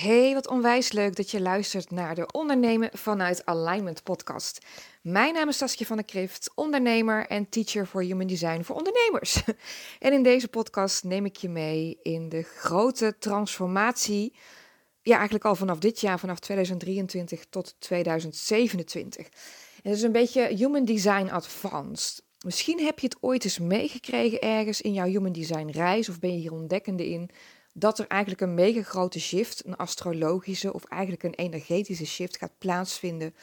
Hey, wat onwijs leuk dat je luistert naar de Ondernemen vanuit Alignment podcast. Mijn naam is Saskia van der Krift, ondernemer en teacher voor Human Design voor ondernemers. En in deze podcast neem ik je mee in de grote transformatie, ja eigenlijk al vanaf dit jaar, vanaf 2023 tot 2027. En het is een beetje Human Design Advanced. Misschien heb je het ooit eens meegekregen ergens in jouw Human Design reis of ben je hier ontdekkende in dat er eigenlijk een mega grote shift, een astrologische of eigenlijk een energetische shift gaat plaatsvinden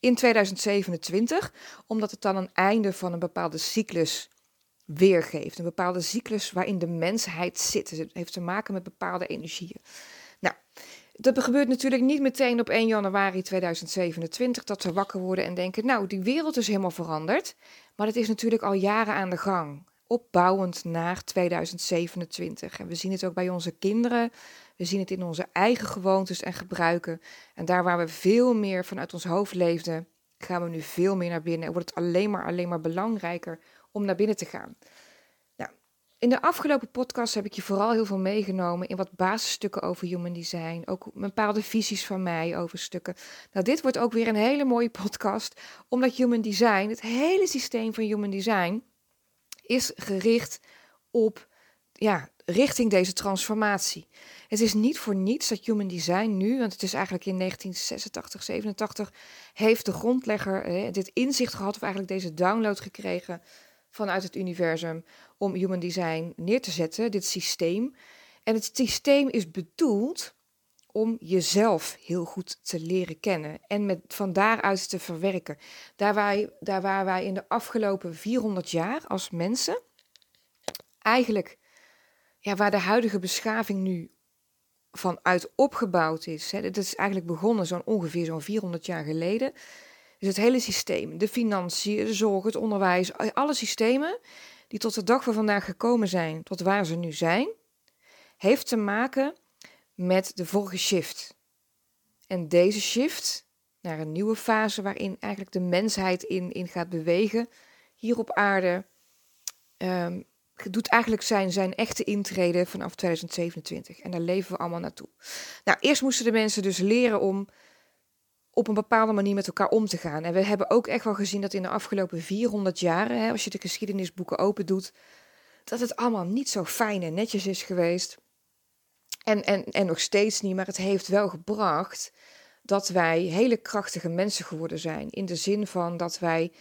in 2027, omdat het dan een einde van een bepaalde cyclus weergeeft. Een bepaalde cyclus waarin de mensheid zit. Dus het heeft te maken met bepaalde energieën. Nou, dat gebeurt natuurlijk niet meteen op 1 januari 2027 dat we wakker worden en denken, nou, die wereld is helemaal veranderd. Maar dat is natuurlijk al jaren aan de gang opbouwend naar 2027. En we zien het ook bij onze kinderen. We zien het in onze eigen gewoontes en gebruiken. En daar waar we veel meer vanuit ons hoofd leefden, gaan we nu veel meer naar binnen. En wordt het alleen maar, alleen maar belangrijker om naar binnen te gaan. Nou, in de afgelopen podcast heb ik je vooral heel veel meegenomen in wat basisstukken over human design. Ook bepaalde visies van mij over stukken. Nou, dit wordt ook weer een hele mooie podcast, omdat human design, het hele systeem van human design is gericht op ja, richting deze transformatie. Het is niet voor niets dat Human Design nu, want het is eigenlijk in 1986, 87, heeft de grondlegger dit inzicht gehad, of eigenlijk deze download gekregen vanuit het universum, om Human Design neer te zetten, dit systeem. En het systeem is bedoeld om jezelf heel goed te leren kennen en met, van daaruit te verwerken. Daar, wij, daar waar wij in de afgelopen 400 jaar als mensen eigenlijk, ja, waar de huidige beschaving nu vanuit opgebouwd is. Dat is eigenlijk begonnen zo'n ongeveer zo'n 400 jaar geleden. Dus het hele systeem, de financiën, de zorg, het onderwijs, alle systemen die tot de dag van vandaag gekomen zijn, tot waar ze nu zijn, heeft te maken met de vorige shift. En deze shift naar een nieuwe fase waarin eigenlijk de mensheid in, in gaat bewegen, hier op aarde, um, doet eigenlijk zijn, zijn echte intrede vanaf 2027. En daar leven we allemaal naartoe. Nou, eerst moesten de mensen dus leren om op een bepaalde manier met elkaar om te gaan. En we hebben ook echt wel gezien dat in de afgelopen 400 jaren, hè, als je de geschiedenisboeken open doet, dat het allemaal niet zo fijn en netjes is geweest. En, en, en nog steeds niet, maar het heeft wel gebracht dat wij hele krachtige mensen geworden zijn. In de zin van dat wij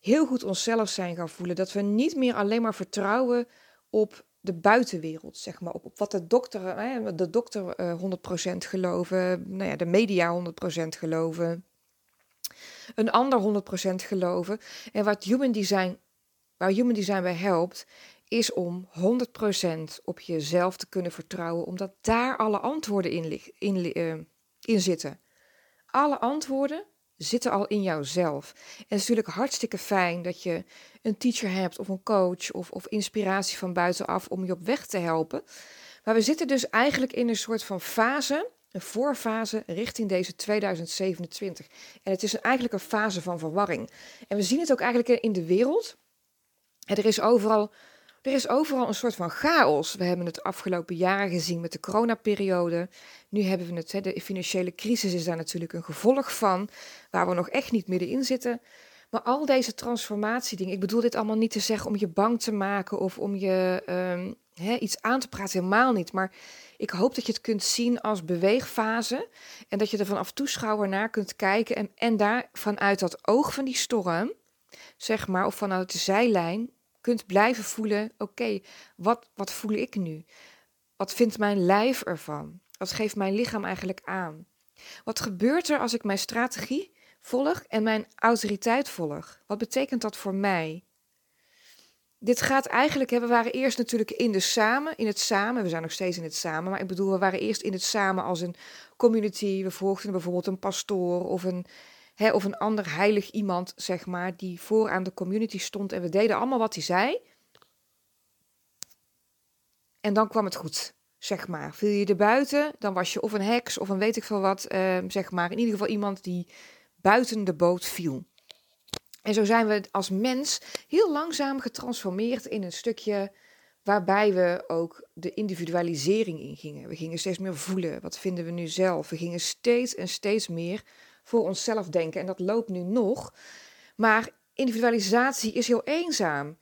heel goed onszelf zijn gaan voelen. Dat we niet meer alleen maar vertrouwen op de buitenwereld, zeg maar. Op, wat de dokter, de dokter uh, eh, 100% geloven, nou ja, de media 100% geloven, een ander 100% geloven. En wat human design, waar human design bij helpt, is om 100% op jezelf te kunnen vertrouwen, omdat daar alle antwoorden in, in, uh, in zitten. Alle antwoorden zitten al in jouzelf. En het is natuurlijk hartstikke fijn dat je een teacher hebt of een coach of, of inspiratie van buitenaf om je op weg te helpen. Maar we zitten dus eigenlijk in een soort van fase, een voorfase richting deze 2027. En het is eigenlijk een fase van verwarring. En we zien het ook eigenlijk in de wereld. Er is overal er is overal een soort van chaos. We hebben het afgelopen jaren gezien met de coronaperiode. Nu hebben we het, de financiële crisis is daar natuurlijk een gevolg van, waar we nog echt niet middenin zitten. Maar al deze transformatiedingen, ik bedoel dit allemaal niet te zeggen om je bang te maken of om je um, iets aan te praten, helemaal niet. Maar ik hoop dat je het kunt zien als beweegfase en dat je er vanaf toeschouwer naar kunt kijken en, en daar vanuit dat oog van die storm, zeg maar, of vanuit de zijlijn, kunt blijven voelen: oké, wat, wat voel ik nu? Wat vindt mijn lijf ervan? Wat geeft mijn lichaam eigenlijk aan? Wat gebeurt er als ik mijn strategie volg en mijn autoriteit volg? Wat betekent dat voor mij? Dit gaat eigenlijk, we waren eerst natuurlijk in de samen, in het samen, we zijn nog steeds in het samen, maar ik bedoel, we waren eerst in het samen als een community. We volgden bijvoorbeeld een pastoor of een hè, of een ander heilig iemand, zeg maar, die voor aan de community stond en we deden allemaal wat hij zei. En dan kwam het goed, zeg maar. Viel je er buiten, dan was je of een heks of een weet ik veel wat, eh, zeg maar. In ieder geval iemand die buiten de boot viel. En zo zijn we als mens heel langzaam getransformeerd in een stukje waarbij we ook de individualisering ingingen. We gingen steeds meer voelen, wat vinden we nu zelf? We gingen steeds en steeds meer voor onszelf denken en dat loopt nu nog. Maar individualisatie is heel eenzaam.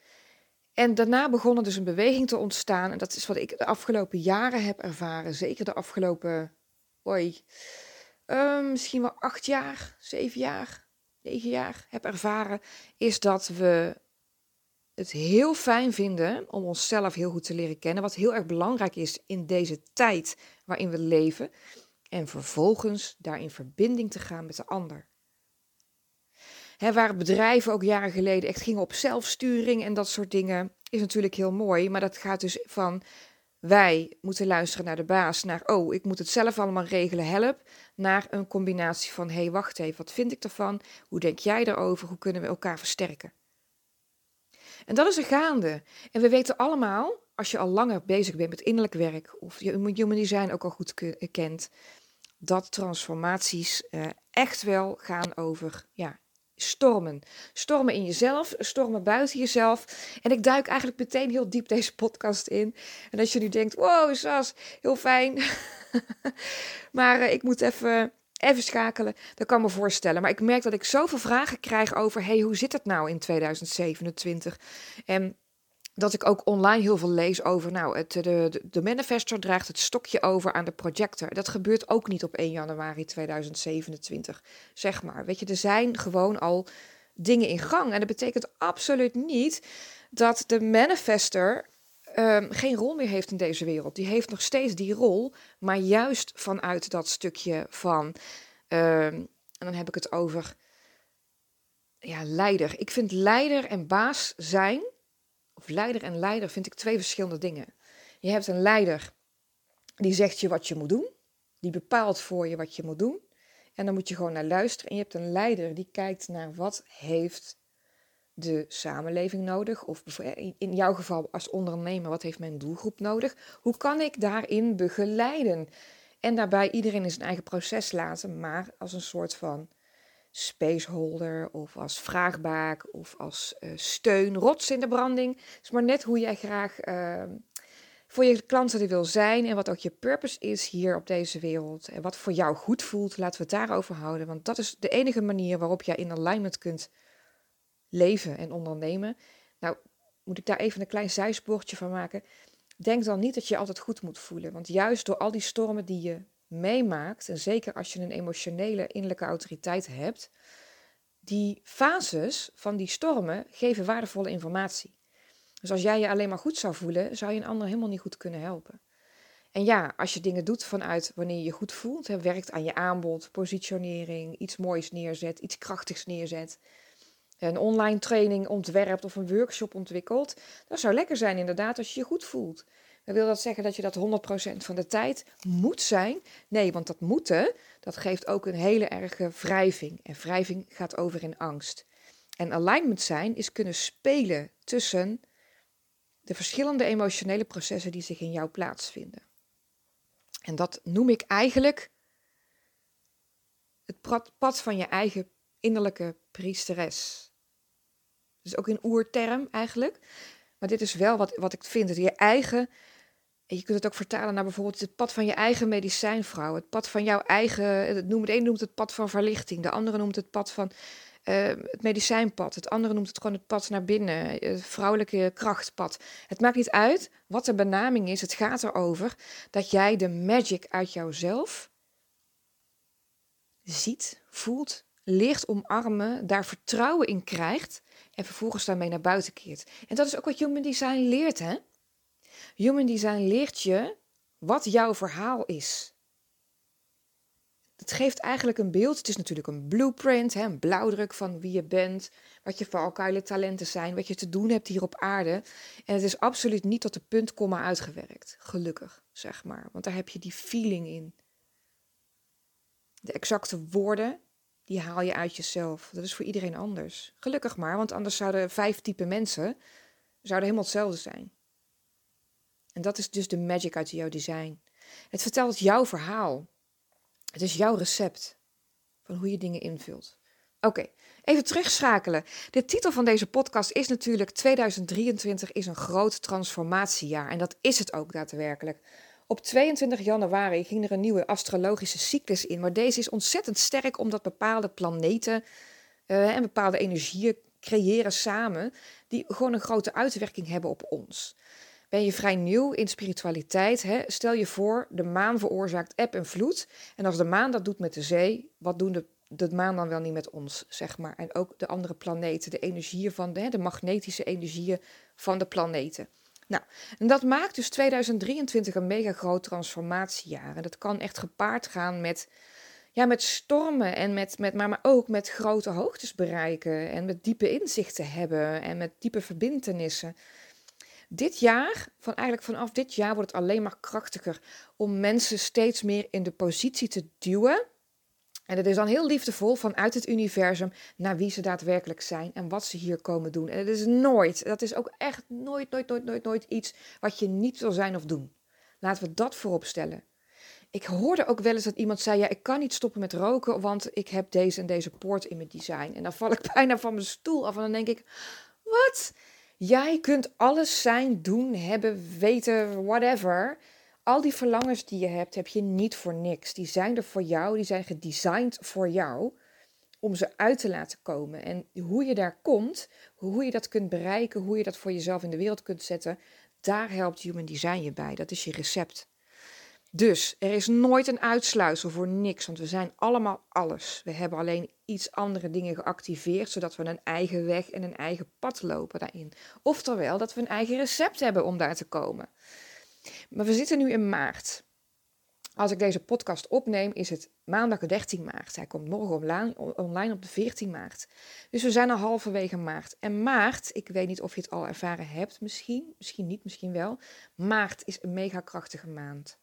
En daarna begon er dus een beweging te ontstaan. En dat is wat ik de afgelopen jaren heb ervaren. Zeker de afgelopen, oi, uh, misschien wel acht jaar, zeven jaar, negen jaar heb ervaren. Is dat we het heel fijn vinden om onszelf heel goed te leren kennen. Wat heel erg belangrijk is in deze tijd waarin we leven. En vervolgens daar in verbinding te gaan met de ander. He, waar bedrijven ook jaren geleden echt gingen op zelfsturing en dat soort dingen, is natuurlijk heel mooi. Maar dat gaat dus van wij moeten luisteren naar de baas, naar oh, ik moet het zelf allemaal regelen, help, naar een combinatie van hey, wacht even, wat vind ik ervan? Hoe denk jij erover? Hoe kunnen we elkaar versterken? En dat is er gaande. En we weten allemaal, als je al langer bezig bent met innerlijk werk of je human design ook al goed kent, dat transformaties uh, echt wel gaan over ja, stormen. Stormen in jezelf, stormen buiten jezelf. En ik duik eigenlijk meteen heel diep deze podcast in. En als je nu denkt, wow, Sas, heel fijn. maar uh, ik moet even, even schakelen, dat kan me voorstellen. Maar ik merk dat ik zoveel vragen krijg over, hey, hoe zit het nou in 2027? En dat ik ook online heel veel lees over, nou, het, de, de, de manifestor draagt het stokje over aan de projector. Dat gebeurt ook niet op 1 januari 2027, zeg maar. Weet je, er zijn gewoon al dingen in gang. En dat betekent absoluut niet dat de manifester um, geen rol meer heeft in deze wereld. Die heeft nog steeds die rol, maar juist vanuit dat stukje van, um, en dan heb ik het over, ja, leider. Ik vind leider en baas zijn of leider en leider vind ik twee verschillende dingen. Je hebt een leider die zegt je wat je moet doen, die bepaalt voor je wat je moet doen. En dan moet je gewoon naar luisteren. En je hebt een leider die kijkt naar wat heeft de samenleving nodig, of in jouw geval als ondernemer, wat heeft mijn doelgroep nodig? Hoe kan ik daarin begeleiden? En daarbij iedereen in zijn eigen proces laten, maar als een soort van spaceholder of als vraagbaak of als uh, steun, rots in de branding. Het is maar net hoe jij graag uh, voor je klanten er wil zijn en wat ook je purpose is hier op deze wereld. En wat voor jou goed voelt, laten we het daarover houden. Want dat is de enige manier waarop jij in alignment kunt leven en ondernemen. Nou, moet ik daar even een klein zijspoortje van maken. Denk dan niet dat je altijd goed moet voelen. Want juist door al die stormen die je meemaakt, en zeker als je een emotionele innerlijke autoriteit hebt, die fases van die stormen geven waardevolle informatie. Dus als jij je alleen maar goed zou voelen, zou je een ander helemaal niet goed kunnen helpen. En ja, als je dingen doet vanuit wanneer je je goed voelt, werkt aan je aanbod, positionering, iets moois neerzet, iets krachtigs neerzet, een online training ontwerpt of een workshop ontwikkelt, dat zou lekker zijn inderdaad als je je goed voelt. Dan wil dat zeggen dat je dat 100% van de tijd moet zijn? Nee, want dat moeten, dat geeft ook een hele erge wrijving. En wrijving gaat over in angst. En alignment zijn is kunnen spelen tussen de verschillende emotionele processen die zich in jou plaatsvinden. En dat noem ik eigenlijk het pad van je eigen innerlijke priesteres. Dus ook in oerterm eigenlijk. Maar dit is wel wat, wat ik vind, dat je eigen je kunt het ook vertalen naar bijvoorbeeld het pad van je eigen medicijnvrouw. Het pad van jouw eigen. Het noemt, de een noemt het pad van verlichting. De andere noemt het pad van uh, het medicijnpad. Het andere noemt het gewoon het pad naar binnen. Het vrouwelijke krachtpad. Het maakt niet uit wat de benaming is. Het gaat erover dat jij de magic uit jouzelf ziet, voelt, leert omarmen, daar vertrouwen in krijgt en vervolgens daarmee naar buiten keert. En dat is ook wat Human Design leert, hè? Human Design leert je wat jouw verhaal is. Het geeft eigenlijk een beeld. Het is natuurlijk een blueprint, hè, een blauwdruk van wie je bent, wat je valkuilen, talenten zijn, wat je te doen hebt hier op aarde. En het is absoluut niet tot de punt, komma uitgewerkt. Gelukkig, zeg maar. Want daar heb je die feeling in. De exacte woorden, die haal je uit jezelf. Dat is voor iedereen anders. Gelukkig maar, want anders zouden vijf type mensen zouden helemaal hetzelfde zijn. En dat is dus de magic uit jouw design. Het vertelt jouw verhaal. Het is jouw recept van hoe je dingen invult. Oké, even terugschakelen. De titel van deze podcast is natuurlijk 2023 is een groot transformatiejaar. En dat is het ook daadwerkelijk. Op 22 januari ging er een nieuwe astrologische cyclus in. Maar deze is ontzettend sterk omdat bepaalde planeten uh, en bepaalde energieën creëren samen. Die gewoon een grote uitwerking hebben op ons. Ben je vrij nieuw in spiritualiteit? Hè? Stel je voor, de maan veroorzaakt eb en vloed. En als de maan dat doet met de zee, wat doen de de maan dan wel niet met ons, zeg maar. En ook de andere planeten, de energieën van de, de magnetische energieën van de planeten. Nou, en dat maakt dus 2023 een mega groot transformatiejaar. En dat kan echt gepaard gaan met, ja, met stormen en met, met, maar, maar ook met grote hoogtes bereiken. En met diepe inzichten hebben en met diepe verbindenissen. Dit jaar, van eigenlijk vanaf dit jaar, wordt het alleen maar krachtiger om mensen steeds meer in de positie te duwen en het is dan heel liefdevol vanuit het universum naar wie ze daadwerkelijk zijn en wat ze hier komen doen. En het is nooit, dat is ook echt nooit, nooit, nooit, nooit, nooit iets wat je niet wil zijn of doen. Laten we dat voorop stellen. Ik hoorde ook wel eens dat iemand zei: Ja, ik kan niet stoppen met roken, want ik heb deze en deze poort in mijn design. En dan val ik bijna van mijn stoel af en dan denk ik: Wat? Jij kunt alles zijn, doen, hebben, weten, whatever. Al die verlangens die je hebt, heb je niet voor niks. Die zijn er voor jou, die zijn gedesigned voor jou om ze uit te laten komen. En hoe je daar komt, hoe je dat kunt bereiken, hoe je dat voor jezelf in de wereld kunt zetten, daar helpt Human Design je bij. Dat is je recept. Dus er is nooit een uitsluitsel voor niks, want we zijn allemaal alles. We hebben alleen iets andere dingen geactiveerd, zodat we een eigen weg en een eigen pad lopen daarin. Oftewel dat we een eigen recept hebben om daar te komen. Maar we zitten nu in maart. Als ik deze podcast opneem, is het maandag 13 maart. Hij komt morgen online, op de 14 maart. Dus we zijn al halverwege maart. En maart, ik weet niet of je het al ervaren hebt, misschien, misschien niet, misschien wel. Maart is een mega krachtige maand.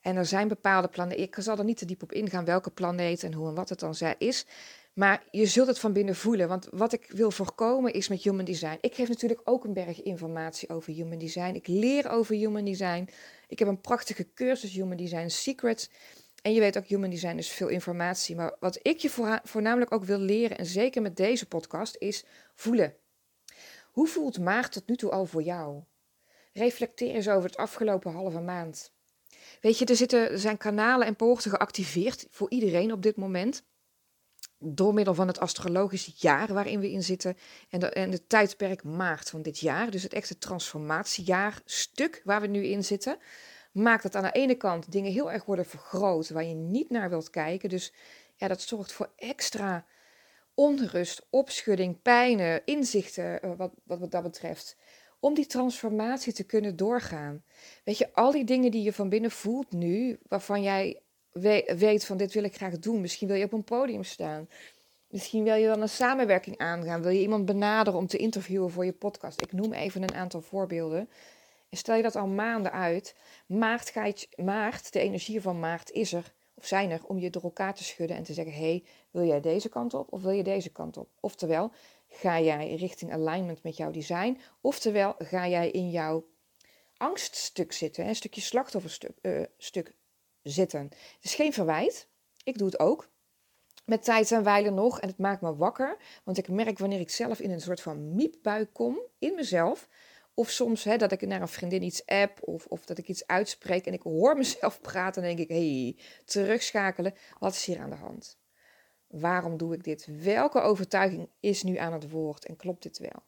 En er zijn bepaalde planeten. Ik zal er niet te diep op ingaan welke planeet en hoe en wat het dan is. Maar je zult het van binnen voelen. Want wat ik wil voorkomen is met Human Design. Ik geef natuurlijk ook een berg informatie over Human Design. Ik leer over Human Design. Ik heb een prachtige cursus Human Design Secrets. En je weet ook, Human Design is veel informatie. Maar wat ik je voornamelijk ook wil leren, en zeker met deze podcast, is voelen. Hoe voelt maart tot nu toe al voor jou? Reflecteer eens over het afgelopen halve maand. Weet je, er, zitten, er zijn kanalen en poorten geactiveerd voor iedereen op dit moment door middel van het astrologische jaar waarin we in zitten en de, en de tijdperk maart van dit jaar, dus het echte transformatiejaar stuk waar we nu in zitten, maakt dat aan de ene kant dingen heel erg worden vergroot waar je niet naar wilt kijken. Dus ja, dat zorgt voor extra onrust, opschudding, pijnen, inzichten wat, wat, wat dat betreft. Om die transformatie te kunnen doorgaan. Weet je, al die dingen die je van binnen voelt nu, waarvan jij weet van dit wil ik graag doen. Misschien wil je op een podium staan. Misschien wil je dan een samenwerking aangaan. Wil je iemand benaderen om te interviewen voor je podcast. Ik noem even een aantal voorbeelden. En stel je dat al maanden uit. Maart, ga je, maart, de energie van maart is er, of zijn er, om je door elkaar te schudden en te zeggen: hey, wil jij deze kant op of wil je deze kant op? Oftewel, ga jij richting alignment met jouw design? Oftewel, ga jij in jouw angststuk zitten, een stukje slachtofferstuk uh, stuk zitten. Het is geen verwijt. Ik doe het ook. Met tijd en wijle nog. En het maakt me wakker. Want ik merk wanneer ik zelf in een soort van miepbui kom. In mezelf. Of soms hè, dat ik naar een vriendin iets app. Of, of dat ik iets uitspreek. En ik hoor mezelf praten. En denk ik, hey, terugschakelen. Wat is hier aan de hand? Waarom doe ik dit? Welke overtuiging is nu aan het woord? En klopt dit wel?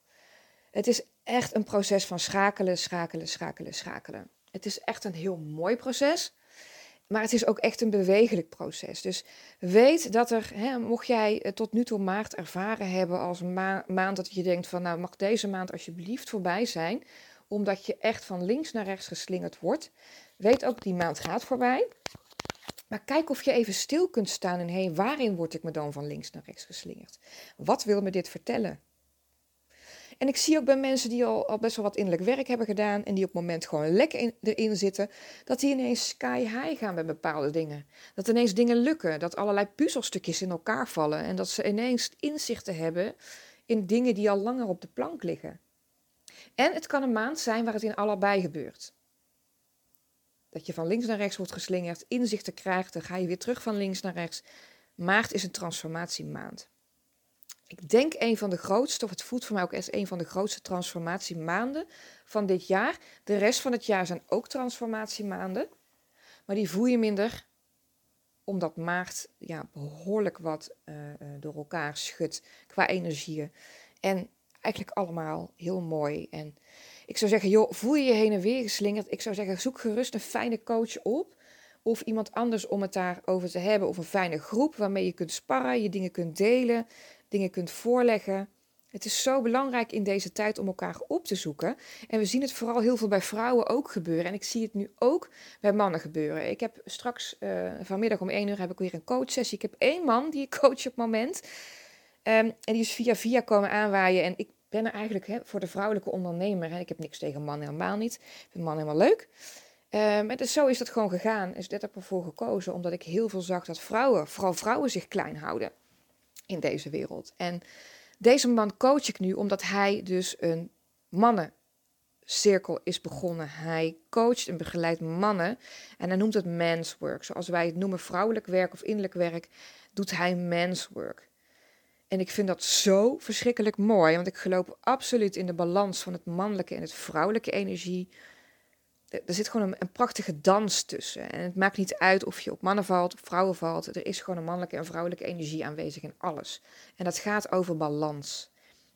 Het is echt een proces van schakelen, schakelen, schakelen, schakelen. Het is echt een heel mooi proces. Maar het is ook echt een bewegelijk proces. Dus weet dat er, hè, mocht jij tot nu toe maart ervaren hebben als een maand dat je denkt van nou mag deze maand alsjeblieft voorbij zijn, omdat je echt van links naar rechts geslingerd wordt. Weet ook die maand gaat voorbij. Maar kijk of je even stil kunt staan en hé, hey, waarin word ik me dan van links naar rechts geslingerd? Wat wil me dit vertellen? En ik zie ook bij mensen die al, al best wel wat innerlijk werk hebben gedaan en die op het moment gewoon lekker in, erin zitten, dat die ineens sky high gaan bij bepaalde dingen. Dat ineens dingen lukken, dat allerlei puzzelstukjes in elkaar vallen en dat ze ineens inzichten hebben in dingen die al langer op de plank liggen. En het kan een maand zijn waar het in allebei gebeurt. Dat je van links naar rechts wordt geslingerd, inzichten krijgt, dan ga je weer terug van links naar rechts. Maart is een transformatiemaand. Ik denk een van de grootste, of het voelt voor mij ook als een van de grootste transformatiemaanden van dit jaar. De rest van het jaar zijn ook transformatiemaanden, maar die voel je minder omdat maart ja, behoorlijk wat uh, door elkaar schudt qua energieën. En eigenlijk allemaal heel mooi. En ik zou zeggen, joh, voel je je heen en weer geslingerd? Ik zou zeggen, zoek gerust een fijne coach op. Of iemand anders om het daarover te hebben. Of een fijne groep waarmee je kunt sparren, je dingen kunt delen, dingen kunt voorleggen. Het is zo belangrijk in deze tijd om elkaar op te zoeken. En we zien het vooral heel veel bij vrouwen ook gebeuren. En ik zie het nu ook bij mannen gebeuren. Ik heb straks uh, vanmiddag om één uur heb ik weer een coachsessie. Ik heb één man die ik coach op het moment. Um, en die is via via komen aanwaaien. En ik ben er eigenlijk voor de vrouwelijke ondernemer. Hè. Ik heb niks tegen mannen, helemaal niet. Ik vind man helemaal leuk. Um, en dus zo is dat gewoon gegaan. Is dit ervoor gekozen, omdat ik heel veel zag dat vrouwen, vooral vrouwen, zich klein houden in deze wereld. En deze man coach ik nu omdat hij dus een mannencirkel is begonnen. Hij coacht en begeleidt mannen en hij noemt het men's work. Zoals wij het noemen vrouwelijk werk of innerlijk werk, doet hij men's work. En ik vind dat zo verschrikkelijk mooi, want ik geloof absoluut in de balans van het mannelijke en het vrouwelijke energie. Er zit gewoon een, een, prachtige dans tussen. En het maakt niet uit of je op mannen valt of vrouwen valt. Er is gewoon een mannelijke en vrouwelijke energie aanwezig in alles. En dat gaat over balans.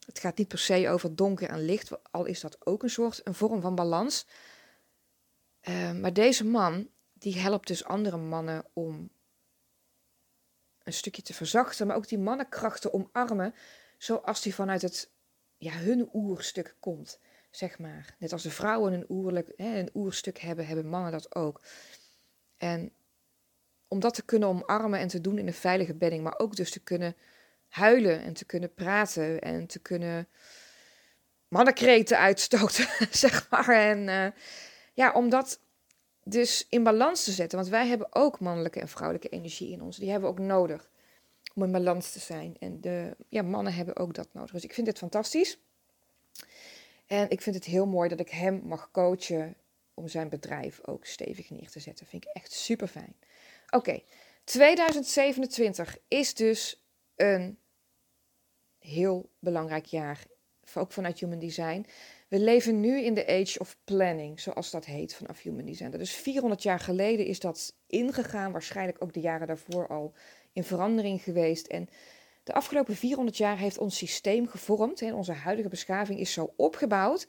Het gaat niet per se over donker en licht, al is dat ook een soort, een vorm van balans. Uh, maar deze man, die helpt dus andere mannen om een stukje te verzachten, maar ook die mannenkrachten omarmen, zoals die vanuit het, ja, hun oerstuk komt, zeg maar. Net als de vrouwen een, oerlijk, hè, een oerstuk hebben, hebben mannen dat ook. En om dat te kunnen omarmen en te doen in een veilige bedding, maar ook dus te kunnen huilen en te kunnen praten en te kunnen mannenkreten uitstoten, zeg maar. En uh, ja, omdat dus in balans te zetten. Want wij hebben ook mannelijke en vrouwelijke energie in ons. Die hebben we ook nodig om in balans te zijn. En de ja, mannen hebben ook dat nodig. Dus ik vind dit fantastisch. En ik vind het heel mooi dat ik hem mag coachen om zijn bedrijf ook stevig neer te zetten. Vind ik echt super fijn. Oké, 2027 is dus een heel belangrijk jaar. Ook vanuit Human Design. We leven nu in de age of planning, zoals dat heet vanaf Human Design. Dus 400 jaar geleden is dat ingegaan, waarschijnlijk ook de jaren daarvoor al in verandering geweest. En de afgelopen 400 jaar heeft ons systeem gevormd. En onze huidige beschaving is zo opgebouwd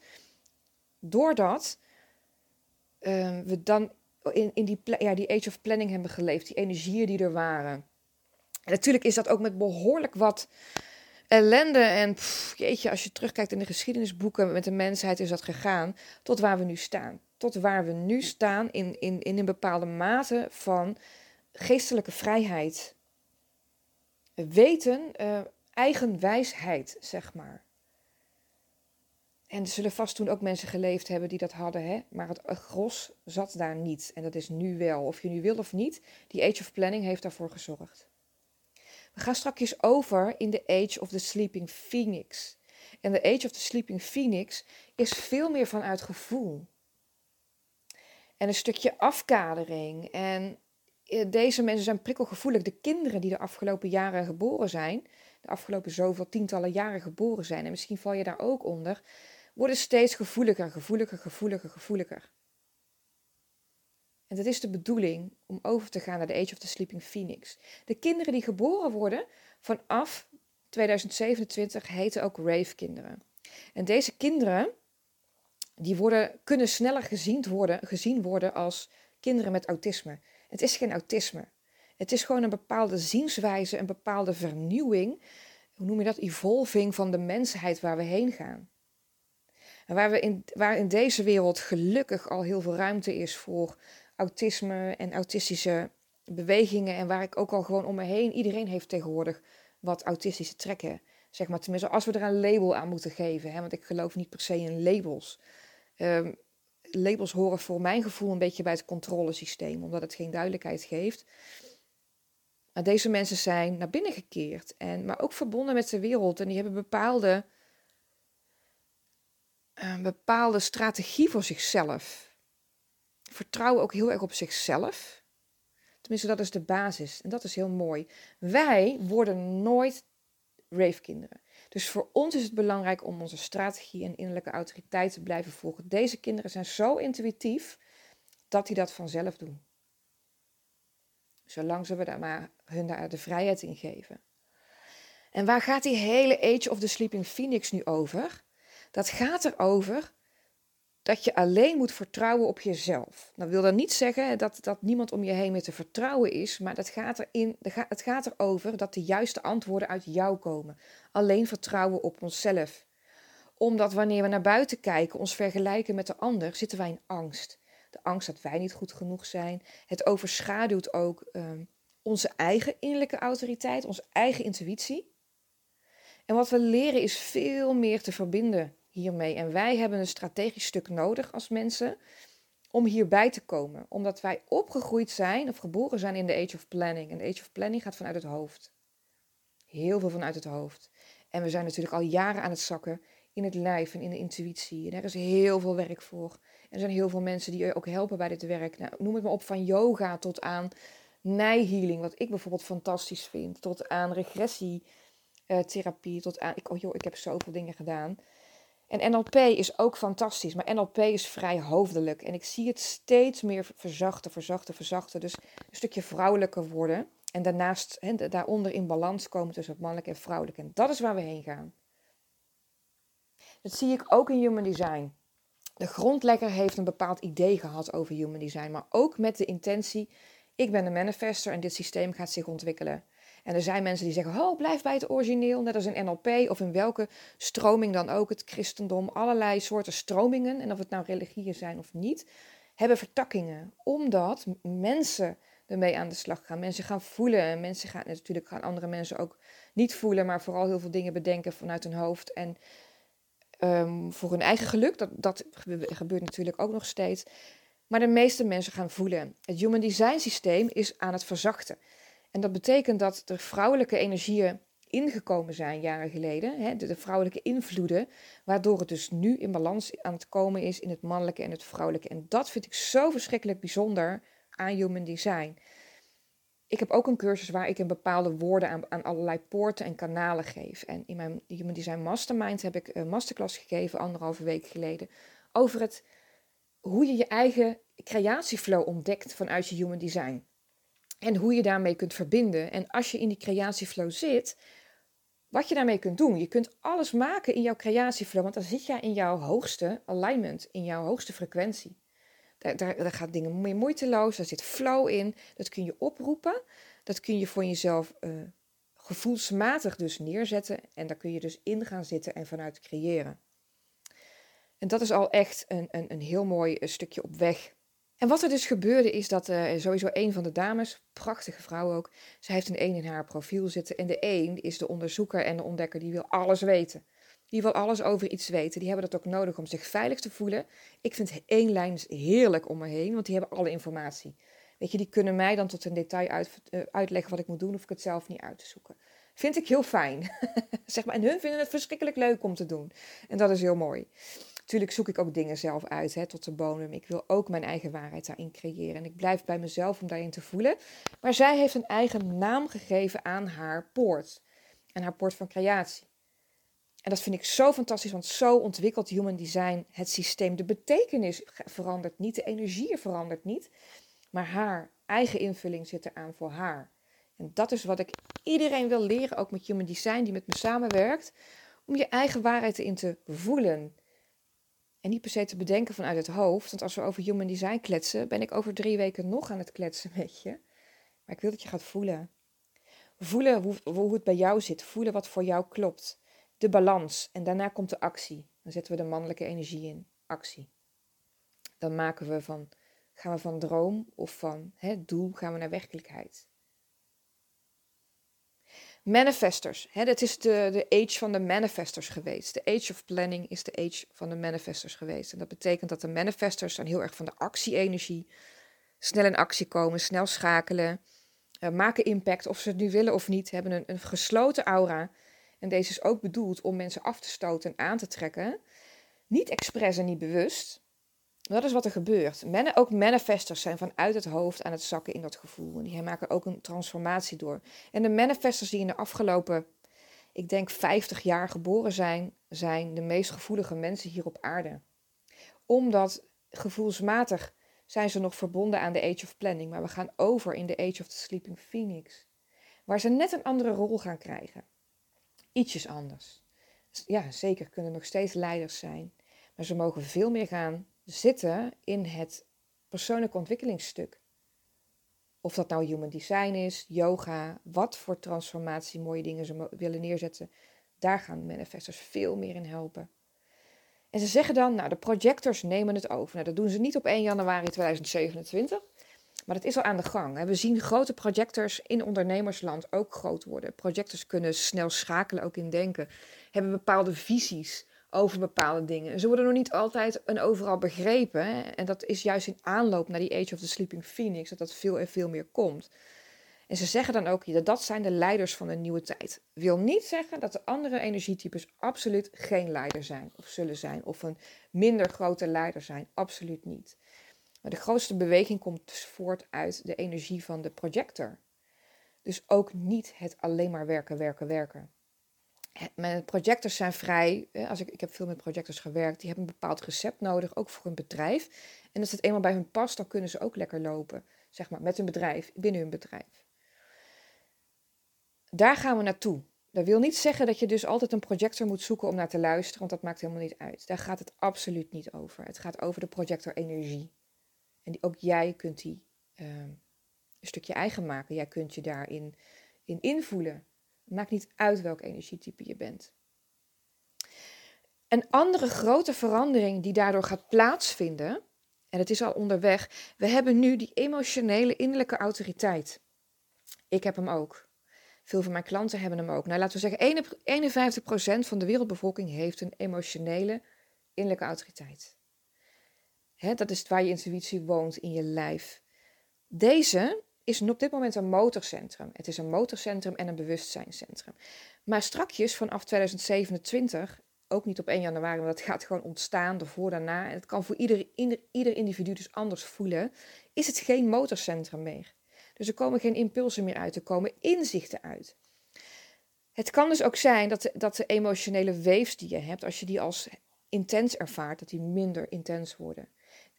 doordat uh, we dan in, in die, ja, die age of planning hebben geleefd, die energieën die er waren. En natuurlijk is dat ook met behoorlijk wat ellende en jeetje, als je terugkijkt in de geschiedenisboeken met de mensheid is dat gegaan tot waar we nu staan. Tot waar we nu staan in, in, in een bepaalde mate van geestelijke vrijheid. Weten, uh, eigen wijsheid, zeg maar. En er zullen vast toen ook mensen geleefd hebben die dat hadden, hè? maar het gros zat daar niet. En dat is nu wel. Of je nu wil of niet, die Age of Planning heeft daarvoor gezorgd. We gaan straks over in the Age of the Sleeping Phoenix. En de Age of the Sleeping Phoenix is veel meer vanuit gevoel. En een stukje afkadering. En deze mensen zijn prikkelgevoelig. De kinderen die de afgelopen jaren geboren zijn, de afgelopen zoveel tientallen jaren geboren zijn, en misschien val je daar ook onder, worden steeds gevoeliger, gevoeliger, gevoeliger, gevoeliger. En dat is de bedoeling om over te gaan naar de Age of the Sleeping Phoenix. De kinderen die geboren worden vanaf 2027 heten ook Rave-kinderen. En deze kinderen die worden, kunnen sneller gezien worden, gezien worden als kinderen met autisme. Het is geen autisme. Het is gewoon een bepaalde zienswijze, een bepaalde vernieuwing. Hoe noem je dat? Evolving van de mensheid waar we heen gaan. En waar, we in, waar in deze wereld gelukkig al heel veel ruimte is voor autisme en autistische bewegingen. En waar ik ook al gewoon om me heen, iedereen heeft tegenwoordig wat autistische trekken. Zeg maar, tenminste, als we er een label aan moeten geven. Hè, want ik geloof niet per se in labels. Um, labels horen voor mijn gevoel een beetje bij het controlesysteem, omdat het geen duidelijkheid geeft. Maar deze mensen zijn naar binnen gekeerd, en, maar ook verbonden met de wereld. En die hebben bepaalde, een bepaalde strategie voor zichzelf vertrouwen ook heel erg op zichzelf. Tenminste, dat is de basis. En dat is heel mooi. Wij worden nooit rave-kinderen. Dus voor ons is het belangrijk om onze strategie en innerlijke autoriteit te blijven volgen. Deze kinderen zijn zo intuïtief dat die dat vanzelf doen. Zolang ze we daar maar hun daar de vrijheid in geven. En waar gaat die hele Age of the Sleeping Phoenix nu over? Dat gaat erover dat je alleen moet vertrouwen op jezelf. Dat wil dan niet zeggen dat, dat niemand om je heen meer te vertrouwen is, maar dat gaat erin, het gaat erover dat de juiste antwoorden uit jou komen. Alleen vertrouwen op onszelf. Omdat wanneer we naar buiten kijken, ons vergelijken met de ander, zitten wij in angst. De angst dat wij niet goed genoeg zijn. Het overschaduwt ook ehm, onze eigen innerlijke autoriteit, onze eigen intuïtie. En wat we leren is veel meer te verbinden hiermee. En wij hebben een strategisch stuk nodig als mensen om hierbij te komen. Omdat wij opgegroeid zijn of geboren zijn in de Age of Planning. En de Age of Planning gaat vanuit het hoofd. Heel veel vanuit het hoofd. En we zijn natuurlijk al jaren aan het zakken in het lijf en in de intuïtie. En er is heel veel werk voor. En er zijn heel veel mensen die je ook helpen bij dit werk. Nou, noem het maar op, van yoga tot aan nijhealing, wat ik bijvoorbeeld fantastisch vind. Tot aan regressietherapie, tot aan... Ik, oh joh, ik heb zoveel dingen gedaan. En NLP is ook fantastisch, maar NLP is vrij hoofdelijk. En ik zie het steeds meer verzachten, verzachten, verzachten. Dus een stukje vrouwelijker worden. En daarnaast, he, daaronder in balans komen tussen het mannelijk en vrouwelijk. En dat is waar we heen gaan. Dat zie ik ook in Human Design. De grondlegger heeft een bepaald idee gehad over Human Design, maar ook met de intentie: ik ben een manifester en dit systeem gaat zich ontwikkelen. En er zijn mensen die zeggen, oh, blijf bij het origineel, net als in NLP of in welke stroming dan ook, het christendom, allerlei soorten stromingen, en of het nou religieën zijn of niet, hebben vertakkingen. Omdat mensen ermee aan de slag gaan. Mensen gaan voelen. Mensen gaan natuurlijk gaan andere mensen ook niet voelen, maar vooral heel veel dingen bedenken vanuit hun hoofd. En um, voor hun eigen geluk, dat, dat gebeurt natuurlijk ook nog steeds. Maar de meeste mensen gaan voelen. Het Human Design systeem is aan het verzachten. En dat betekent dat er vrouwelijke energieën ingekomen zijn jaren geleden, hè, de, vrouwelijke invloeden, waardoor het dus nu in balans aan het komen is in het mannelijke en het vrouwelijke. En dat vind ik zo verschrikkelijk bijzonder aan Human Design. Ik heb ook een cursus waar ik een bepaalde woorden aan, aan allerlei poorten en kanalen geef. En in mijn Human Design Mastermind heb ik een masterclass gegeven, anderhalve week geleden, over het, hoe je je eigen creatieflow ontdekt vanuit je Human Design. En hoe je daarmee kunt verbinden. En als je in die creatieflow zit, wat je daarmee kunt doen. Je kunt alles maken in jouw creatieflow, want dan zit jij in jouw hoogste alignment, in jouw hoogste frequentie. Daar, daar, daar gaat dingen meer moeiteloos, daar zit flow in. Dat kun je oproepen. Dat kun je voor jezelf uh, gevoelsmatig dus neerzetten. En daar kun je dus in gaan zitten en vanuit creëren. En dat is al echt een, een, een heel mooi eh, stukje op weg en wat er dus gebeurde is dat uh, sowieso een van de dames, prachtige vrouw ook, ze heeft een een in haar profiel zitten. En de een is de onderzoeker en de ontdekker, die wil alles weten. Die wil alles over iets weten. Die hebben dat ook nodig om zich veilig te voelen. Ik vind één lijn heerlijk om me heen, want die hebben alle informatie. Weet je, die kunnen mij dan tot een detail uh, uitleggen wat ik moet doen, of ik het zelf niet uit te zoeken. Vind ik heel fijn. zeg maar, en hun vinden het verschrikkelijk leuk om te doen. En dat is heel mooi. Natuurlijk zoek ik ook dingen zelf uit, hè, tot de bodem. Ik wil ook mijn eigen waarheid daarin creëren. En ik blijf bij mezelf om daarin te voelen. Maar zij heeft een eigen naam gegeven aan haar poort. En haar poort van creatie. En dat vind ik zo fantastisch, want zo ontwikkelt Human Design het systeem. De betekenis verandert niet, de energie verandert niet. Maar haar eigen invulling zit eraan voor haar. En dat is wat ik iedereen wil leren, ook met Human Design die met me samenwerkt. Om je eigen waarheid erin te voelen. En niet per se te bedenken vanuit het hoofd. Want als we over human design kletsen, ben ik over drie weken nog aan het kletsen met je. Maar ik wil dat je gaat voelen. Voelen hoe, hoe het bij jou zit. Voelen wat voor jou klopt. De balans. En daarna komt de actie. Dan zetten we de mannelijke energie in. Actie. Dan maken we van, gaan we van droom of van hè, doel gaan we naar werkelijkheid. Manifestors. Hè, dat is de, de age van de manifestors geweest. De age of planning is de age van de manifestors geweest. En dat betekent dat de manifestors zijn heel erg van de actie-energie. Snel in actie komen, snel schakelen, uh, maken impact, of ze het nu willen of niet, hebben een, een gesloten aura. En deze is ook bedoeld om mensen af te stoten en aan te trekken. Niet expres en niet bewust, dat is wat er gebeurt. Men, ook manifestors zijn vanuit het hoofd aan het zakken in dat gevoel. En die maken ook een transformatie door. En de manifestors die in de afgelopen, ik denk 50 jaar geboren zijn, zijn de meest gevoelige mensen hier op aarde. Omdat gevoelsmatig zijn ze nog verbonden aan de Age of Planning, maar we gaan over in de Age of the Sleeping Phoenix, waar ze net een andere rol gaan krijgen. Ietsjes anders. Ja, zeker kunnen nog steeds leiders zijn, maar ze mogen veel meer gaan zitten in het persoonlijke ontwikkelingsstuk. Of dat nou human design is, yoga, wat voor transformatie, mooie dingen ze willen neerzetten. Daar gaan manifestors veel meer in helpen. En ze zeggen dan, nou de projectors nemen het over. Nou, dat doen ze niet op 1 januari 2027, maar dat is al aan de gang. We zien grote projectors in ondernemersland ook groot worden. Projectors kunnen snel schakelen, ook in denken. Hebben bepaalde visies over bepaalde dingen. Ze worden nog niet altijd en overal begrepen. En dat is juist in aanloop naar die Age of the Sleeping Phoenix dat dat veel en veel meer komt. En ze zeggen dan ook dat dat zijn de leiders van de nieuwe tijd. Wil niet zeggen dat de andere energietypes absoluut geen leider zijn of zullen zijn of een minder grote leider zijn. Absoluut niet. Maar de grootste beweging komt dus voort uit de energie van de projector. Dus ook niet het alleen maar werken, werken, werken. Mijn projectors zijn vrij. Als ik, ik heb veel met projectors gewerkt. Die hebben een bepaald recept nodig, ook voor hun bedrijf. En als het eenmaal bij hun past, dan kunnen ze ook lekker lopen. Zeg maar, met hun bedrijf, binnen hun bedrijf. Daar gaan we naartoe. Dat wil niet zeggen dat je dus altijd een projector moet zoeken om naar te luisteren, want dat maakt helemaal niet uit. Daar gaat het absoluut niet over. Het gaat over de projector energie. En die, ook jij kunt die uh, een stukje eigen maken. Jij kunt je daarin in invoelen. Maakt niet uit welk energietype je bent. Een andere grote verandering die daardoor gaat plaatsvinden, en het is al onderweg, we hebben nu die emotionele innerlijke autoriteit. Ik heb hem ook. Veel van mijn klanten hebben hem ook. Nou, laten we zeggen, 51% van de wereldbevolking heeft een emotionele innerlijke autoriteit. Hè, dat is waar je intuïtie woont in je lijf. Deze is op dit moment een motorcentrum. Het is een motorcentrum en een bewustzijnscentrum. Maar strakjes vanaf 2027, ook niet op 1 januari, want dat gaat gewoon ontstaan, ervoor, daarna. En het kan voor ieder, ieder, individu dus anders voelen. Is het geen motorcentrum meer. Dus er komen geen impulsen meer uit, er komen inzichten uit. Het kan dus ook zijn dat de, dat de emotionele waves die je hebt, als je die als intens ervaart, dat die minder intens worden.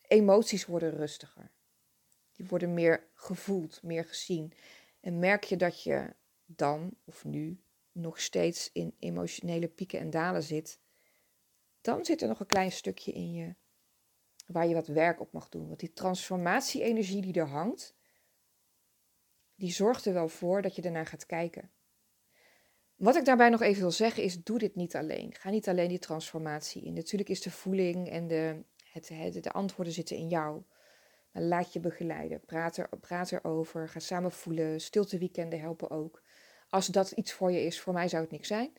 Emoties worden rustiger. Die worden meer gevoeld, meer gezien. En merk je dat je dan of nu nog steeds in emotionele pieken en dalen zit, dan zit er nog een klein stukje in je waar je wat werk op mag doen. Want die transformatie-energie die er hangt, die zorgt er wel voor dat je ernaar gaat kijken. Wat ik daarbij nog even wil zeggen is, doe dit niet alleen. Ga niet alleen die transformatie in. Natuurlijk is de voeling en de, het, de antwoorden zitten in jou. Laat je begeleiden. Praat, er, praat erover. Ga samen voelen. Stilte weekenden helpen ook. Als dat iets voor je is, voor mij zou het niks zijn.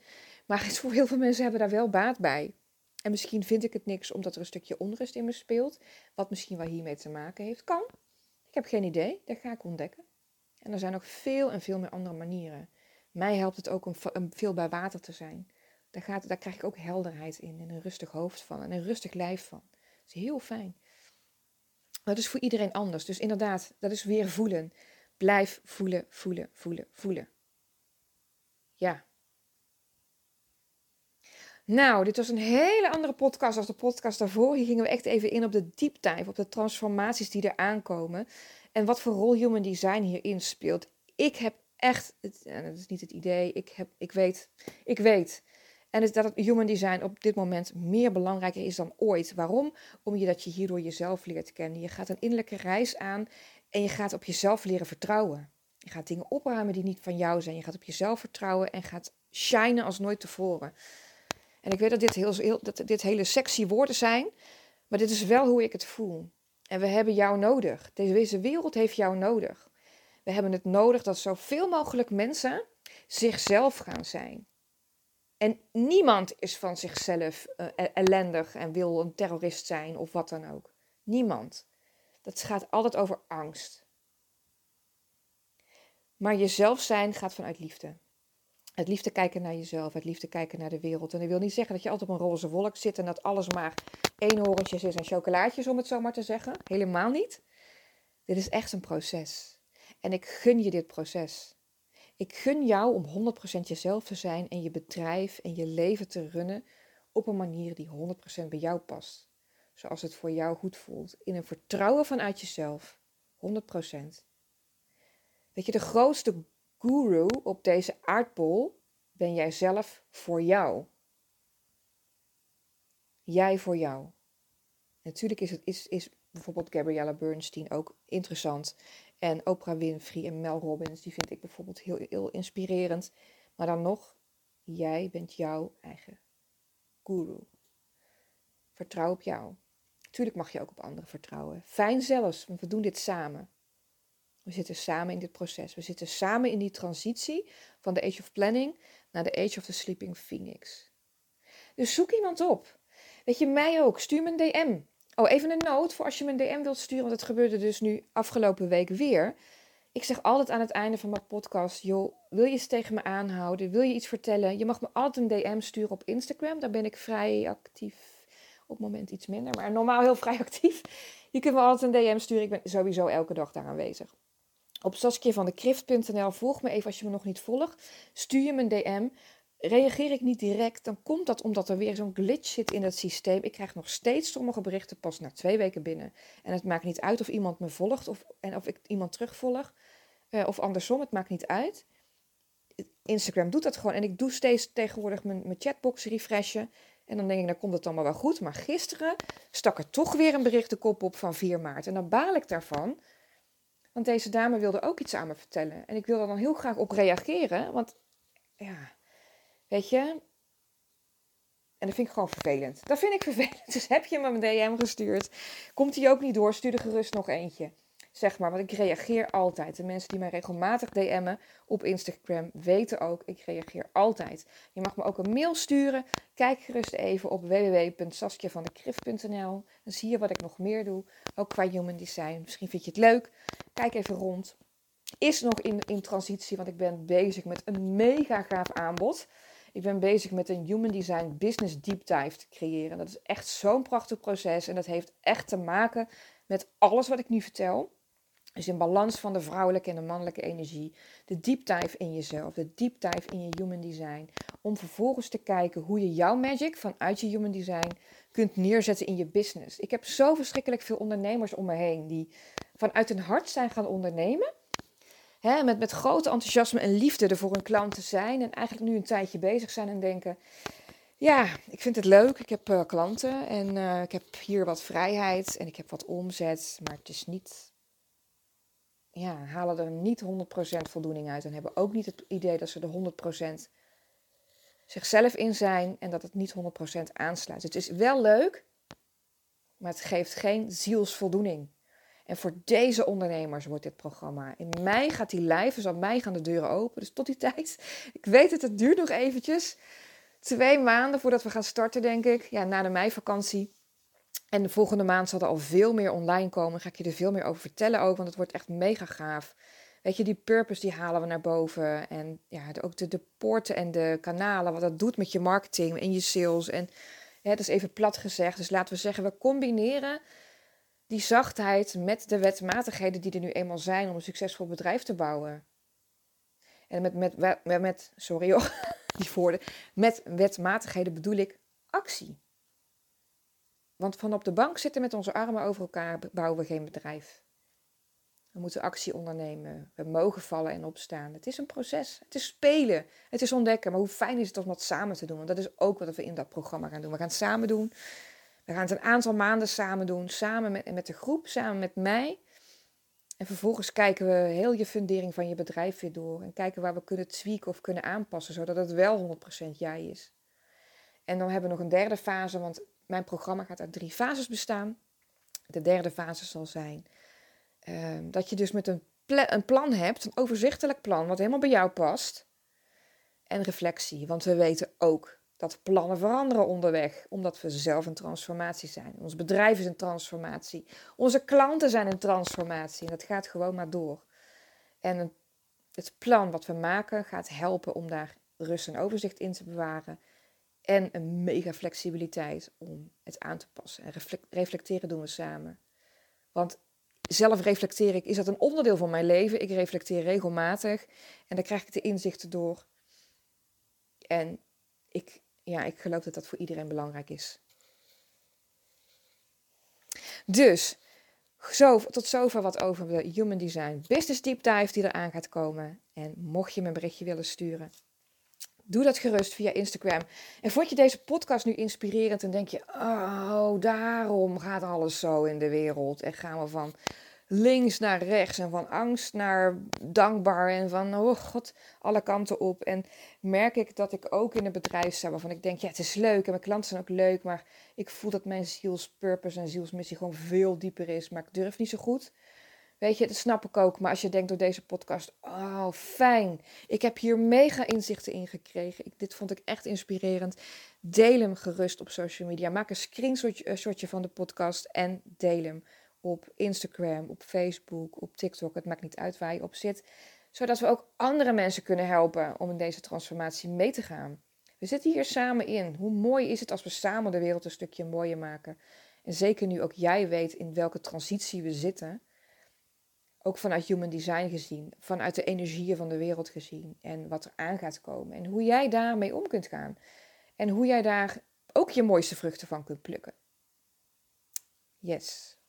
Maar voor heel veel mensen hebben daar wel baat bij. En misschien vind ik het niks omdat er een stukje onrust in me speelt. Wat misschien wel hiermee te maken heeft. Kan. Ik heb geen idee. Dat ga ik ontdekken. En er zijn nog veel en veel meer andere manieren. Mij helpt het ook om, veel bij water te zijn. Daar, gaat, daar krijg ik ook helderheid in en een rustig hoofd van en een rustig lijf van. Dat is heel fijn. Dat is voor iedereen anders. Dus inderdaad, dat is weer voelen. Blijf voelen, voelen, voelen, voelen. Ja. Nou, dit was een hele andere podcast als de podcast daarvoor. Hier gingen we echt even in op de deep op de transformaties die er aankomen. En wat voor rol human design hierin speelt. Ik heb echt, het, dat is niet het idee, ik, heb, ik weet, ik weet. En is dat het human design op dit moment meer belangrijker is dan ooit. Waarom? Omdat je hierdoor jezelf leert kennen. Je gaat een innerlijke reis aan en je gaat op jezelf leren vertrouwen. Je gaat dingen opruimen die niet van jou zijn. Je gaat op jezelf vertrouwen en gaat shinen als nooit tevoren. En ik weet dat dit, heel, heel, dat dit hele sexy woorden zijn, maar dit is wel hoe ik het voel. En we hebben jou nodig. Deze wereld heeft jou nodig. We hebben het nodig dat zoveel mogelijk mensen zichzelf gaan zijn. En niemand is van zichzelf uh, ellendig en wil een terrorist zijn of wat dan ook. Niemand. Dat gaat altijd over angst. Maar jezelf zijn gaat vanuit liefde. Het liefde kijken naar jezelf, het liefde kijken naar de wereld. En dat wil niet zeggen dat je altijd op een roze wolk zit en dat alles maar eenhoorntjes is en chocolaatjes, om het zo maar te zeggen. Helemaal niet. Dit is echt een proces. En ik gun je dit proces. Ik gun jou om 100% jezelf te zijn en je bedrijf en je leven te runnen op een manier die 100% bij jou past. Zoals het voor jou goed voelt. In een vertrouwen vanuit jezelf. 100%. Weet je, de grootste guru op deze aardbol ben jij zelf voor jou. Jij voor jou. Natuurlijk is, het, is, is bijvoorbeeld Gabriella Bernstein ook interessant. En Oprah Winfrey en Mel Robbins, die vind ik bijvoorbeeld heel, heel inspirerend. Maar dan nog, jij bent jouw eigen guru. Vertrouw op jou. Tuurlijk mag je ook op anderen vertrouwen. Fijn zelfs, want we doen dit samen. We zitten samen in dit proces. We zitten samen in die transitie van de Age of Planning naar de Age of the Sleeping Phoenix. Dus zoek iemand op. Weet je, mij ook. Stuur me een DM. Oh, even een noot voor als je me een DM wilt sturen, want het gebeurde dus nu afgelopen week weer. Ik zeg altijd aan het einde van mijn podcast, joh, wil je iets tegen me aanhouden? Wil je iets vertellen? Je mag me altijd een DM sturen op Instagram. Daar ben ik vrij actief. Op het moment iets minder, maar normaal heel vrij actief. Je kunt me altijd een DM sturen. Ik ben sowieso elke dag daar aanwezig. Op saskjevandecrift.nl volg me even als je me nog niet volgt. Stuur je me een DM. Reageer ik niet direct, dan komt dat omdat er weer zo'n glitch zit in het systeem. Ik krijg nog steeds sommige berichten pas na twee weken binnen. En het maakt niet uit of iemand me volgt of, en of ik iemand terugvolg. Uh, of andersom, het maakt niet uit. Instagram doet dat gewoon. En ik doe steeds tegenwoordig mijn, mijn chatbox refreshen. En dan denk ik, dan komt het allemaal wel goed. Maar gisteren stak er toch weer een bericht de kop op van 4 maart. En dan baal ik daarvan. Want deze dame wilde ook iets aan me vertellen. En ik wilde dan heel graag op reageren. Want ja, weet je. En dat vind ik gewoon vervelend. Dat vind ik vervelend. Dus heb je me een DM gestuurd. Komt hij ook niet door, stuur er gerust nog eentje zeg maar. Want ik reageer altijd. De mensen die mij regelmatig DM'en op Instagram weten ook, ik reageer altijd. Je mag me ook een mail sturen. Kijk gerust even op www.saskiavandekrift.nl. Dan zie je wat ik nog meer doe, ook qua human design. Misschien vind je het leuk. Kijk even rond. Is nog in, in transitie, want ik ben bezig met een mega gaaf aanbod. Ik ben bezig met een Human Design Business Deep Dive te creëren. Dat is echt zo'n prachtig proces en dat heeft echt te maken met alles wat ik nu vertel. Dus in balans van de vrouwelijke en de mannelijke energie. De deep dive in jezelf, de deep dive in je human design. Om vervolgens te kijken hoe je jouw magic vanuit je human design kunt neerzetten in je business. Ik heb zo verschrikkelijk veel ondernemers om me heen die vanuit hun hart zijn gaan ondernemen. Hè, met, met grote enthousiasme en liefde er voor hun klant te zijn. En eigenlijk nu een tijdje bezig zijn en denken: ja, ik vind het leuk. Ik heb uh, klanten en uh, ik heb hier wat vrijheid en ik heb wat omzet. Maar het is niet ja, halen er niet 100% voldoening uit en hebben ook niet het idee dat ze er 100% zichzelf in zijn en dat het niet 100% aansluit. Het is wel leuk, maar het geeft geen zielsvoldoening. En voor deze ondernemers wordt dit programma. In mei gaat die live, dus op mei gaan de deuren open. Dus tot die tijd, ik weet het, het duurt nog eventjes. Twee maanden voordat we gaan starten, denk ik. Ja, na de meivakantie. En de volgende maand zal er al veel meer online komen. Ga ik je er veel meer over vertellen ook, want het wordt echt mega gaaf. Weet je, die purpose die halen we naar boven. En ja, ook de, de poorten en de kanalen, wat dat doet met je marketing en je sales. En ja, dat is even plat gezegd. Dus laten we zeggen, we combineren die zachtheid met de wetmatigheden die er nu eenmaal zijn om een succesvol bedrijf te bouwen. En met, met, met, sorry hoor, die woorden. Met wetmatigheden bedoel ik actie. Want van op de bank zitten met onze armen over elkaar bouwen we geen bedrijf. We moeten actie ondernemen. We mogen vallen en opstaan. Het is een proces. Het is spelen. Het is ontdekken. Maar hoe fijn is het om dat samen te doen? Want dat is ook wat we in dat programma gaan doen. We gaan het samen doen. We gaan het een aantal maanden samen doen. Samen met, met de groep, samen met mij. En vervolgens kijken we heel je fundering van je bedrijf weer door. En kijken waar we kunnen tweaken of kunnen aanpassen. Zodat het wel 100% jij is. En dan hebben we nog een derde fase. Want mijn programma gaat uit drie fases bestaan. De derde fase zal zijn ehm, dat je dus met een, een plan hebt, een overzichtelijk plan, wat helemaal bij jou past. En reflectie, want we weten ook dat plannen veranderen onderweg, omdat we zelf een transformatie zijn. Ons bedrijf is een transformatie. Onze klanten zijn een transformatie en dat gaat gewoon maar door. En het plan wat we maken gaat helpen om daar rust en overzicht in te bewaren en een mega flexibiliteit om het aan te passen. En reflecteren doen we samen. Want zelf reflecteer ik, is dat een onderdeel van mijn leven. Ik reflecteer regelmatig en daar krijg ik de inzichten door. En ik, ja, ik geloof dat dat voor iedereen belangrijk is. Dus, zo, tot zover wat over de Human Design Business Deep Dive die eraan gaat komen. En mocht je me een berichtje willen sturen, doe dat gerust via Instagram. En vond je deze podcast nu inspirerend en denk je, oh, daarom gaat alles zo in de wereld. En gaan we van links naar rechts en van angst naar dankbaar en van, oh god, alle kanten op. En merk ik dat ik ook in een bedrijf sta waarvan ik denk, ja, het is leuk en mijn klanten zijn ook leuk, maar ik voel dat mijn zielspurpose en zielsmissie gewoon veel dieper is, maar ik durf niet zo goed. Weet je, dat snap ik ook. Maar als je denkt door deze podcast, oh fijn, ik heb hier mega inzichten in gekregen. Ik, dit vond ik echt inspirerend. Deel hem gerust op social media. Maak een screenshotje van de podcast en deel hem op Instagram, op Facebook, op TikTok. Het maakt niet uit waar je op zit. Zodat we ook andere mensen kunnen helpen om in deze transformatie mee te gaan. We zitten hier samen in. Hoe mooi is het als we samen de wereld een stukje mooier maken? En zeker nu ook jij weet in welke transitie we zitten. Ook vanuit human design gezien, vanuit de energieën van de wereld gezien en wat er aan gaat komen en hoe jij daarmee om kunt gaan. En hoe jij daar ook je mooiste vruchten van kunt plukken. Yes.